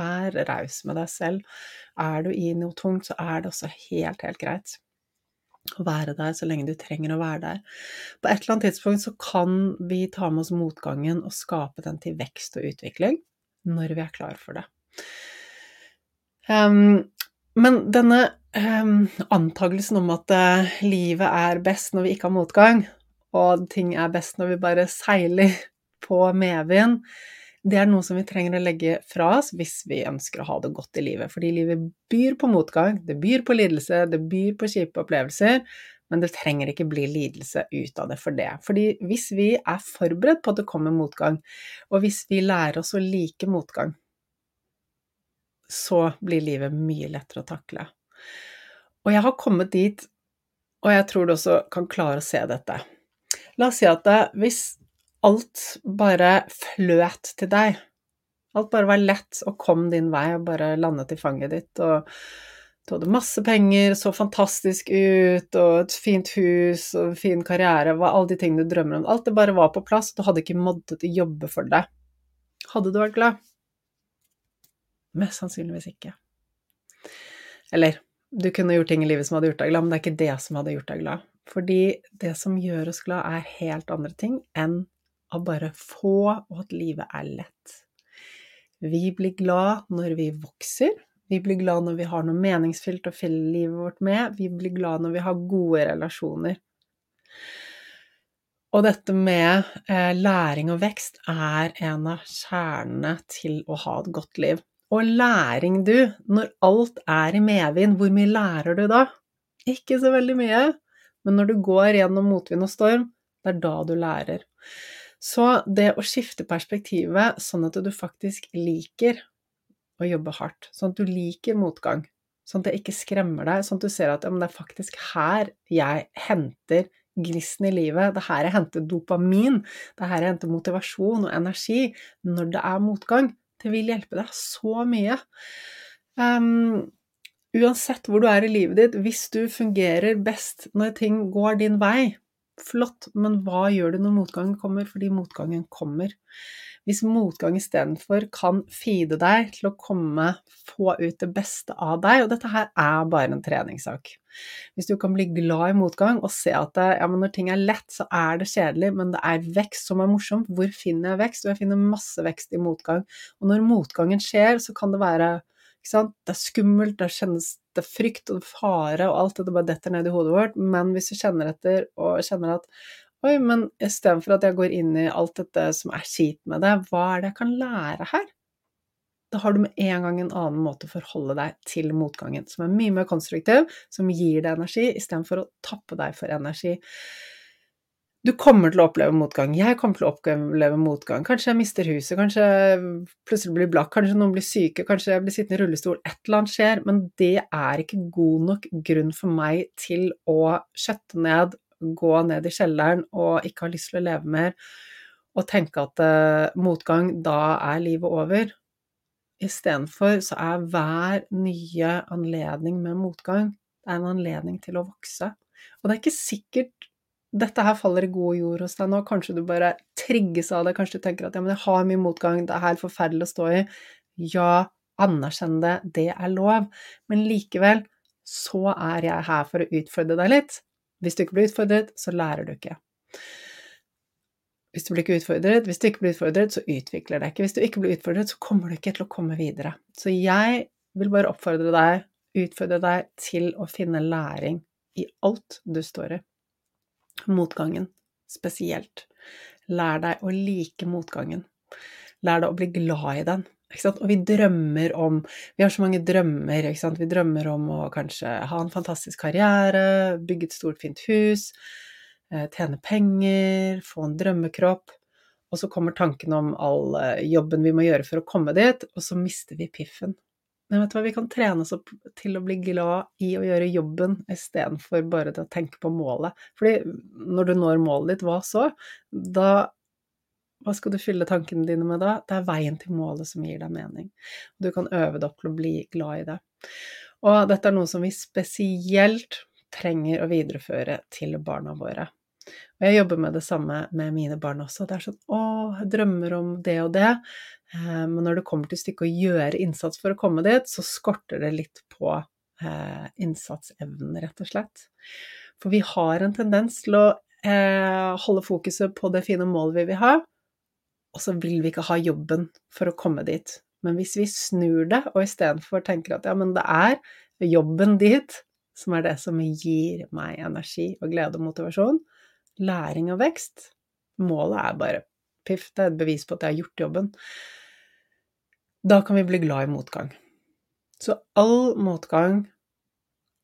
Speaker 1: vær raus med deg selv. Er du i noe tungt, så er det også helt, helt greit å være der så lenge du trenger å være der. På et eller annet tidspunkt så kan vi ta med oss motgangen og skape den til vekst og utvikling når vi er klar for det. Um, men denne um, antagelsen om at uh, livet er best når vi ikke har motgang, og ting er best når vi bare seiler (laughs) på medvind, det er noe som vi trenger å legge fra oss hvis vi ønsker å ha det godt i livet. Fordi livet byr på motgang, det byr på lidelse, det byr på kjipe opplevelser, men det trenger ikke bli lidelse ut av det for det. Fordi hvis vi er forberedt på at det kommer motgang, og hvis vi lærer oss å like motgang, så blir livet mye lettere å takle. Og jeg har kommet dit, og jeg tror du også kan klare å se dette. La oss si at hvis alt bare fløt til deg, alt bare var lett og kom din vei og bare landet i fanget ditt, og du hadde masse penger, så fantastisk ut, og et fint hus og en fin karriere, alle de tingene du drømmer om, alt det bare var på plass, du hadde ikke måttet jobbe for det. Hadde du vært glad? Mest sannsynligvis ikke. Eller, du kunne gjort ting i livet som hadde gjort deg glad, men det er ikke det som hadde gjort deg glad. Fordi det som gjør oss glad, er helt andre ting enn å bare få, og at livet er lett. Vi blir glad når vi vokser, Vi blir glad når vi har noe meningsfylt å fylle livet vårt med. Vi blir glad når vi har gode relasjoner. Og dette med eh, læring og vekst er en av kjernene til å ha et godt liv. Og læring, du, når alt er i medvind, hvor mye lærer du da? Ikke så veldig mye, men når du går gjennom motvind og storm, det er da du lærer. Så det å skifte perspektivet sånn at du faktisk liker å jobbe hardt. Sånn at du liker motgang. Sånn at det ikke skremmer deg. Sånn at du ser at ja, det er faktisk her jeg henter gnisten i livet. Det er her jeg henter dopamin. Det er her jeg henter motivasjon og energi når det er motgang. Det vil hjelpe deg så mye. Um, uansett hvor du er i livet ditt, hvis du fungerer best når ting går din vei, flott, men hva gjør du når motgangen kommer? Fordi motgangen kommer. Hvis motgang istedenfor kan feede deg til å komme, få ut det beste av deg, og dette her er bare en treningssak. Hvis du kan bli glad i motgang og se at ja, når ting er lett, så er det kjedelig, men det er vekst som er morsomt. Hvor finner jeg vekst? Og jeg finner masse vekst i motgang. Og når motgangen skjer, så kan det være det er skummelt, det kjennes det er frykt og fare og alt det bare detter ned i hodet vårt, men hvis du kjenner etter og kjenner at Oi, men istedenfor at jeg går inn i alt dette som er kjipt med det, hva er det jeg kan lære her? Da har du med en gang en annen måte å forholde deg til motgangen, som er mye mer konstruktiv, som gir deg energi, istedenfor å tappe deg for energi. Du kommer til å oppleve motgang. Jeg kommer til å oppleve motgang. Kanskje jeg mister huset, kanskje jeg plutselig blir blakk, kanskje noen blir syke, kanskje jeg blir sittende i rullestol. Et eller annet skjer, men det er ikke god nok grunn for meg til å skjøtte ned gå ned i kjelleren og ikke har lyst til å leve mer, og tenke at uh, motgang, da er livet over. Istedenfor så er hver nye anledning med motgang det er en anledning til å vokse. Og det er ikke sikkert dette her faller i god jord hos deg nå, kanskje du bare trigges av det, kanskje du tenker at ja, men jeg har mye motgang, det er helt forferdelig å stå i. Ja, anerkjenn det, det er lov, men likevel så er jeg her for å utfordre deg litt, hvis du ikke blir utfordret, så lærer du ikke. Hvis du blir ikke utfordret, hvis du ikke blir utfordret, så utvikler det ikke. Hvis du ikke blir utfordret, så kommer du ikke til å komme videre. Så jeg vil bare oppfordre deg, utfordre deg til å finne læring i alt du står i. Motgangen spesielt. Lær deg å like motgangen. Lær deg å bli glad i den. Og vi drømmer om Vi har så mange drømmer. Vi drømmer om å kanskje ha en fantastisk karriere, bygge et stort, fint hus, eh, tjene penger, få en drømmekropp. Og så kommer tanken om all eh, jobben vi må gjøre for å komme dit, og så mister vi piffen. Men vet du hva, vi kan trene oss opp til å bli glad i å gjøre jobben istedenfor bare til å tenke på målet. Fordi når du når målet ditt, hva så? Da hva skal du fylle tankene dine med da? Det er veien til målet som gir deg mening. Du kan øve deg opp til å bli glad i det. Og dette er noe som vi spesielt trenger å videreføre til barna våre. Og jeg jobber med det samme med mine barn også. Det er sånn Å, jeg drømmer om det og det. Eh, men når det kommer til stykket å gjøre innsats for å komme dit, så skorter det litt på eh, innsatsevnen, rett og slett. For vi har en tendens til å eh, holde fokuset på det fine målet vi vil ha, og så vil vi ikke ha jobben for å komme dit. Men hvis vi snur det, og istedenfor tenker at ja, men det er jobben dit som er det som gir meg energi og glede og motivasjon, læring og vekst Målet er bare piff, det er et bevis på at jeg har gjort jobben. Da kan vi bli glad i motgang. Så all motgang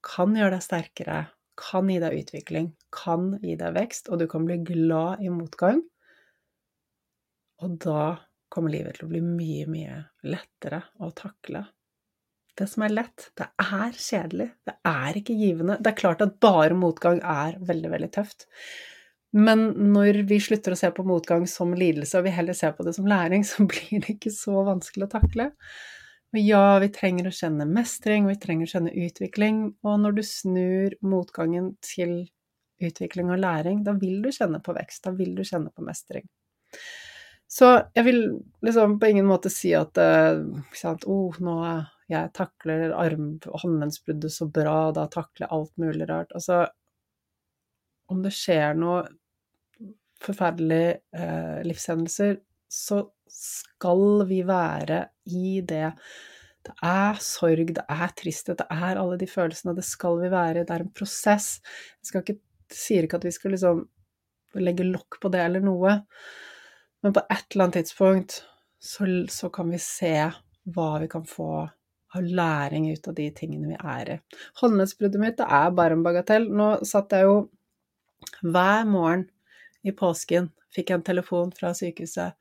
Speaker 1: kan gjøre deg sterkere, kan gi deg utvikling, kan gi deg vekst, og du kan bli glad i motgang og da kommer livet til å bli mye, mye lettere å takle. Det som er lett, det er kjedelig. Det er ikke givende. Det er klart at bare motgang er veldig, veldig tøft. Men når vi slutter å se på motgang som lidelse, og vi heller ser på det som læring, (laughs) så blir det ikke så vanskelig å takle. Og ja, vi trenger å kjenne mestring, vi trenger å kjenne utvikling, og når du snur motgangen til utvikling og læring, da vil du kjenne på vekst, da vil du kjenne på mestring. Så jeg vil liksom på ingen måte si at ikke sant, oh, nå jeg takler arm- og håndleddsbruddet så bra, da takler jeg alt mulig rart. Altså, om det skjer noe forferdelige eh, livshendelser, så skal vi være i det Det er sorg, det er tristhet, det er alle de følelsene. Det skal vi være. Det er en prosess. Jeg ikke, sier ikke at vi skal liksom legge lokk på det eller noe, men på et eller annet tidspunkt så, så kan vi se hva vi kan få av læring ut av de tingene vi er i. Håndleddsbruddet mitt det er bare en bagatell. Nå satt jeg jo hver morgen i påsken fikk jeg en telefon fra sykehuset.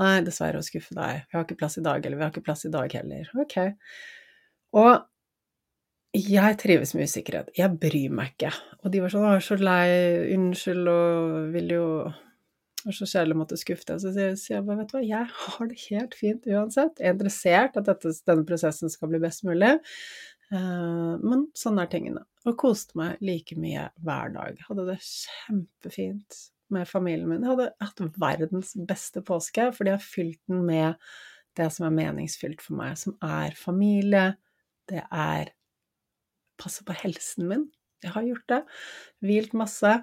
Speaker 1: 'Nei, dessverre å skuffe deg. Vi har ikke plass i dag.' Eller 'Vi har ikke plass i dag heller.' Ok. Og jeg trives med usikkerhet. Jeg bryr meg ikke. Og de var sånn 'Å, så lei. Unnskyld', og vil jo var så kjedelig å måtte skuffe deg. Så sier jeg bare, vet du hva, jeg har det helt fint uansett. Jeg er interessert at dette, denne prosessen skal bli best mulig. Uh, men sånn er tingene. Og koste meg like mye hver dag. Hadde det kjempefint med familien min. Jeg hadde hatt verdens beste påske, fordi jeg har fylt den med det som er meningsfylt for meg, som er familie, det er passe på helsen min. Jeg har gjort det. Hvilt masse.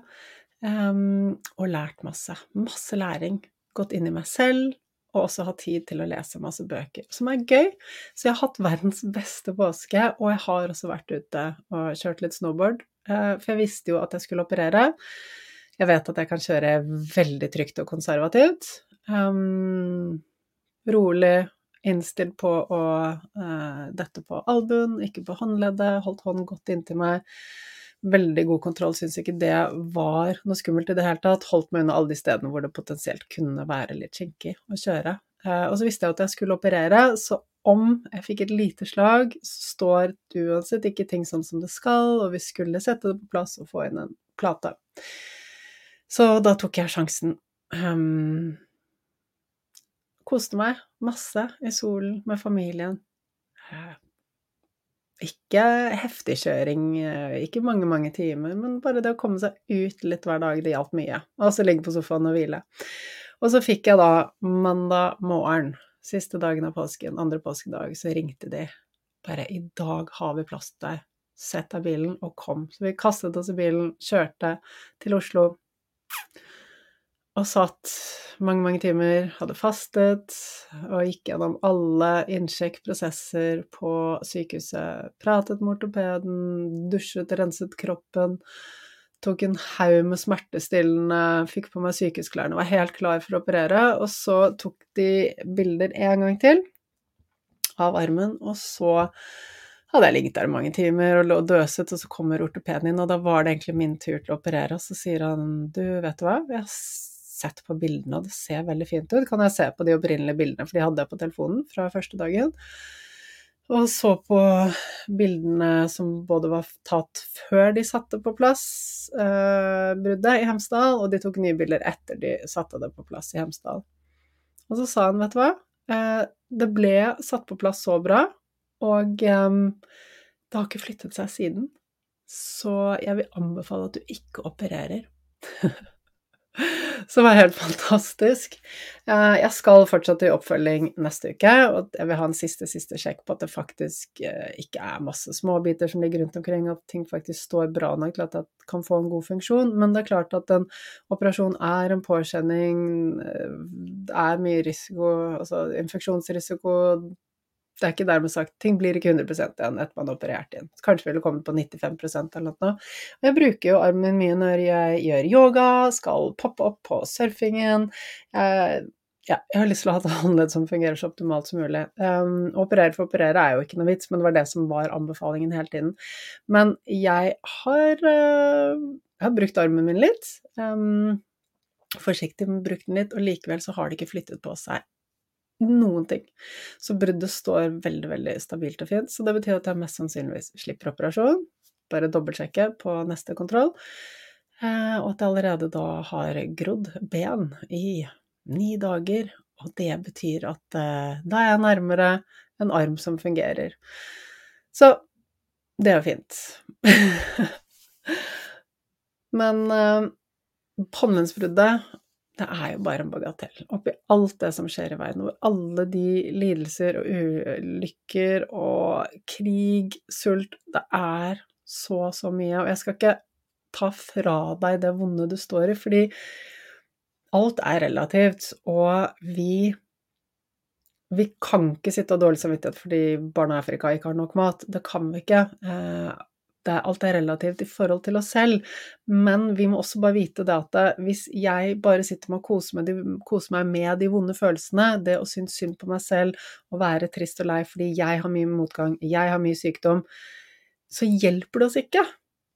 Speaker 1: Um, og lært masse. Masse læring. Gått inn i meg selv, og også hatt tid til å lese masse bøker, som er gøy. Så jeg har hatt verdens beste påske, og jeg har også vært ute og kjørt litt snowboard. Uh, for jeg visste jo at jeg skulle operere. Jeg vet at jeg kan kjøre veldig trygt og konservativt. Um, rolig, innstilt på å uh, dette på albuen, ikke på håndleddet, holdt hånden godt inntil meg. Veldig god kontroll, syns ikke det var noe skummelt i det hele tatt. Holdt meg unna alle de stedene hvor det potensielt kunne være litt kinkig å kjøre. Uh, og så visste jeg at jeg skulle operere, så om jeg fikk et lite slag, så står uansett ikke ting sånn som det skal, og vi skulle sette det på plass og få inn en plate. Så da tok jeg sjansen. Um, koste meg masse i solen med familien. Ikke heftig kjøring, ikke mange, mange timer, men bare det å komme seg ut litt hver dag, det hjalp mye. Og så ligge på sofaen og hvile. Og så fikk jeg da mandag morgen, siste dagen av påsken, andre påskedag, så ringte de. Bare 'I dag har vi plass til deg. Sett deg i bilen og kom'. Så vi kastet oss i bilen, kjørte til Oslo og satt mange, mange timer, hadde fastet og gikk gjennom alle innsjekkprosesser på sykehuset. Pratet med ortopeden, dusjet, renset kroppen. Tok en haug med smertestillende, fikk på meg sykehusklærne, var helt klar for å operere. Og så tok de bilder en gang til av armen, og så hadde jeg ligget der i mange timer og lå døset, og så kommer ortopeden inn, og da var det egentlig min tur til å operere, og så sier han du, vet du hva, jeg sett på bildene, og det ser veldig fint ut, kan jeg se på de opprinnelige bildene, for de hadde jeg på telefonen fra første dagen. Og så på bildene som både var tatt før de satte på plass eh, bruddet i Hemsedal, og de tok nye bilder etter de satte det på plass i Hemsedal. Og så sa han, vet du hva, eh, det ble satt på plass så bra og eh, det har ikke flyttet seg siden. Så jeg vil anbefale at du ikke opererer. (laughs) (laughs) Som er helt fantastisk. Jeg skal fortsatt i oppfølging neste uke, og jeg vil ha en siste, siste sjekk på at det faktisk eh, ikke er masse småbiter som ligger rundt omkring, at ting faktisk står bra nok til at det kan få en god funksjon. Men det er klart at en operasjon er en påkjenning, eh, det er mye risiko, altså infeksjonsrisiko, det er ikke dermed sagt ting blir ikke 100 igjen etter man har operert inn. Kanskje ville kommet på 95% eller noe. Og jeg bruker jo armen mye når jeg gjør yoga, skal poppe opp på surfingen. Jeg, ja, jeg har lyst til å ha et håndledd som fungerer så optimalt som mulig. Um, operere for å operere er jo ikke noe vits, men det var det som var anbefalingen hele tiden. Men jeg har, uh, jeg har brukt armen min litt. Um, forsiktig brukt den litt, og likevel så har det ikke flyttet på seg noen ting. Så bruddet står veldig, veldig stabilt og fint. Så det betyr at jeg mest sannsynligvis slipper operasjon. Bare dobbeltsjekke på neste kontroll. Eh, og at jeg allerede da har grodd ben i ni dager. Og det betyr at eh, da er jeg nærmere en arm som fungerer. Så det er jo fint. (laughs) Men eh, pannlensbruddet det er jo bare en bagatell. Oppi alt det som skjer i verden, hvor alle de lidelser og ulykker og krig, sult Det er så, så mye. Og jeg skal ikke ta fra deg det vonde du står i, fordi alt er relativt, og vi Vi kan ikke sitte og ha dårlig samvittighet fordi barna i Afrika ikke har nok mat. Det kan vi ikke. Det, alt er relativt i forhold til oss selv, men vi må også bare vite det at hvis jeg bare sitter med å kose, med de, kose meg med de vonde følelsene, det å synes synd på meg selv, å være trist og lei fordi jeg har mye motgang, jeg har mye sykdom, så hjelper det oss ikke.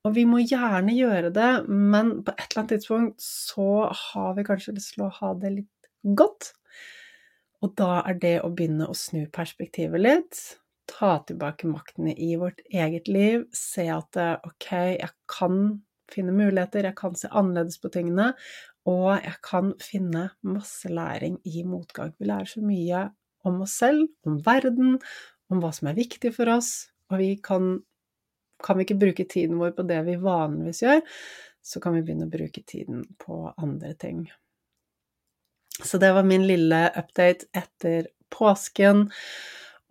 Speaker 1: Og vi må gjerne gjøre det, men på et eller annet tidspunkt så har vi kanskje lyst til å ha det litt godt. Og da er det å begynne å snu perspektivet litt, ta tilbake makten i vårt eget liv, se at ok, jeg kan finne muligheter, jeg kan se annerledes på tingene, og jeg kan finne masse læring i motgang. Vi lærer så mye om oss selv, om verden, om hva som er viktig for oss, og vi kan kan vi ikke bruke tiden vår på det vi vanligvis gjør, så kan vi begynne å bruke tiden på andre ting. Så det var min lille update etter påsken,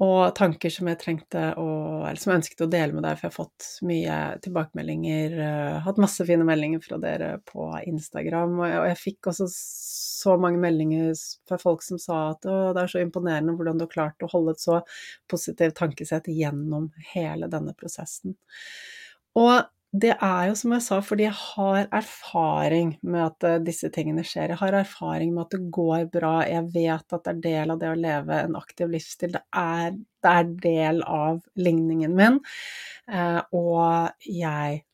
Speaker 1: og tanker som jeg trengte å Eller som jeg ønsket å dele med deg, for jeg har fått mye tilbakemeldinger, uh, hatt masse fine meldinger fra dere på Instagram, og jeg, og jeg fikk også så mange meldinger fra folk som sa at å, det er så imponerende hvordan du har klart å holde et så positivt tankesett gjennom hele denne prosessen. Og det er jo som jeg sa, fordi jeg har erfaring med at eh, disse tingene skjer. Jeg har erfaring med at det går bra. Jeg vet at det er del av det å leve en aktiv livsstil. Det er, det er del av ligningen min. Eh, og jeg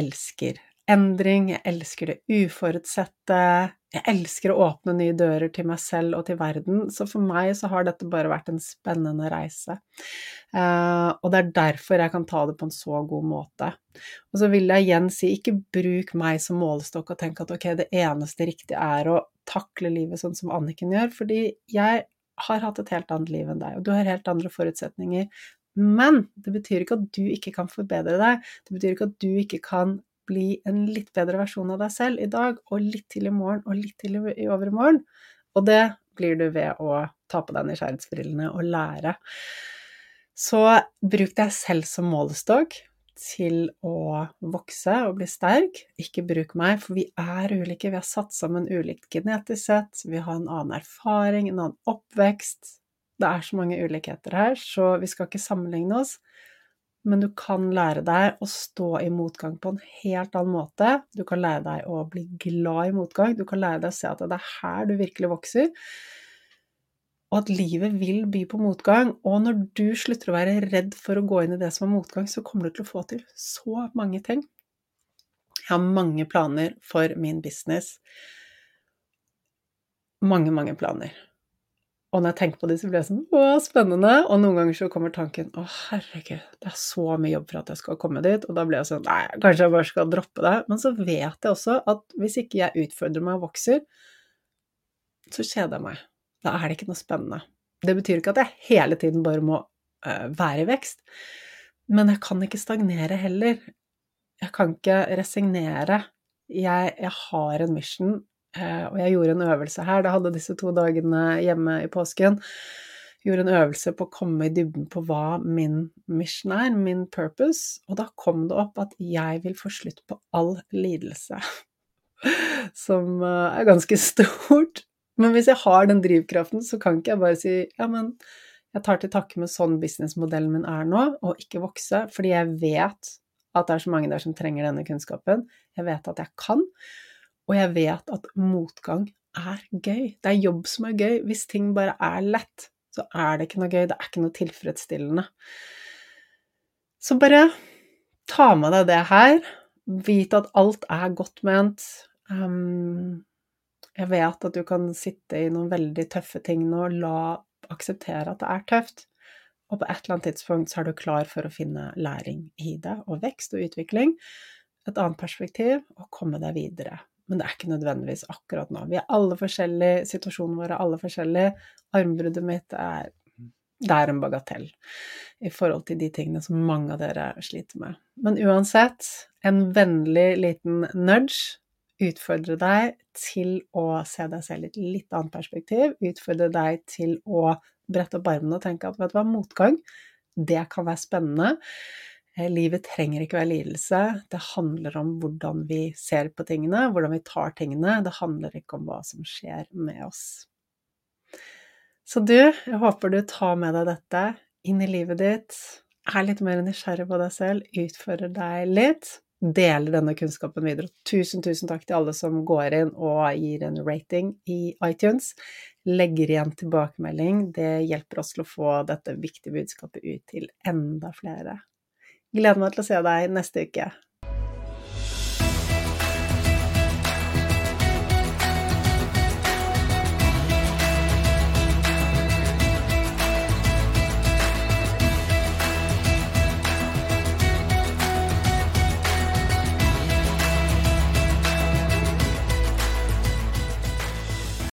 Speaker 1: elsker endring, jeg elsker det uforutsette. Jeg elsker å åpne nye dører til meg selv og til verden, så for meg så har dette bare vært en spennende reise. Uh, og det er derfor jeg kan ta det på en så god måte. Og så vil jeg igjen si, ikke bruk meg som målestokk og tenk at ok, det eneste riktige er å takle livet sånn som Anniken gjør, fordi jeg har hatt et helt annet liv enn deg, og du har helt andre forutsetninger. Men det betyr ikke at du ikke kan forbedre deg, det betyr ikke at du ikke kan bli en litt bedre versjon av deg selv i dag, og litt til i morgen, og litt til i overmorgen. Og det blir du ved å ta på deg nysgjerrighetsbrillene og lære. Så bruk deg selv som målestokk til å vokse og bli sterk. Ikke bruk meg, for vi er ulike. Vi har satt sammen ulikt genetisk sett, vi har en annen erfaring, en annen oppvekst. Det er så mange ulikheter her, så vi skal ikke sammenligne oss men du kan lære deg å stå i motgang på en helt annen måte. Du kan lære deg å bli glad i motgang, du kan lære deg å se at det er her du virkelig vokser. Og at livet vil by på motgang. Og når du slutter å være redd for å gå inn i det som er motgang, så kommer du til å få til så mange ting. Jeg har mange planer for min business. Mange, mange planer. Og når jeg tenker på det, så blir jeg sånn Å, spennende. Og noen ganger så kommer tanken Å, herregud, det er så mye jobb for at jeg skal komme dit. Og da blir jeg sånn Nei, kanskje jeg bare skal droppe det. Men så vet jeg også at hvis ikke jeg utfordrer meg og vokser, så kjeder jeg meg. Da er det ikke noe spennende. Det betyr ikke at jeg hele tiden bare må uh, være i vekst. Men jeg kan ikke stagnere heller. Jeg kan ikke resignere. Jeg, jeg har en mission og jeg gjorde en øvelse her, da hadde disse to dagene hjemme i påsken. Gjorde en øvelse på å komme i dybden på hva min mission er, min purpose, og da kom det opp at jeg vil få slutt på all lidelse. (laughs) Som eh, er ganske (laughs) stort. Men hvis jeg har den drivkraften, så kan ikke jeg bare si ja, men jeg tar til takke med sånn businessmodellen min er nå, og ikke vokse, fordi jeg vet at det er så mange der som trenger denne kunnskapen. Jeg vet at jeg kan. Og jeg vet at motgang er gøy. Det er jobb som er gøy. Hvis ting bare er lett, så er det ikke noe gøy. Det er ikke noe tilfredsstillende. Så bare ta med deg det her. Vit at alt er godt ment. Um, jeg vet at du kan sitte i noen veldig tøffe ting nå, la akseptere at det er tøft. Og på et eller annet tidspunkt så er du klar for å finne læring i det, og vekst og utvikling. Et annet perspektiv, og komme deg videre men det er ikke nødvendigvis akkurat nå. Vi er alle forskjellige, situasjonen vår er alle forskjellige. Armbruddet mitt er det er en bagatell i forhold til de tingene som mange av dere sliter med. Men uansett, en vennlig liten nudge. Utfordre deg til å se deg selv i et litt annet perspektiv. Utfordre deg til å brette opp armene og tenke at vet du hva, motgang, det kan være spennende. Eh, livet trenger ikke være lidelse. Det handler om hvordan vi ser på tingene, hvordan vi tar tingene. Det handler ikke om hva som skjer med oss. Så du, jeg håper du tar med deg dette inn i livet ditt, er litt mer nysgjerrig på deg selv, utfordrer deg litt, deler denne kunnskapen videre. Tusen, tusen takk til alle som går inn og gir en rating i iTunes. Legger igjen tilbakemelding. Det hjelper oss til å få dette viktige budskapet ut til enda flere. Gleder meg til å se deg neste uke.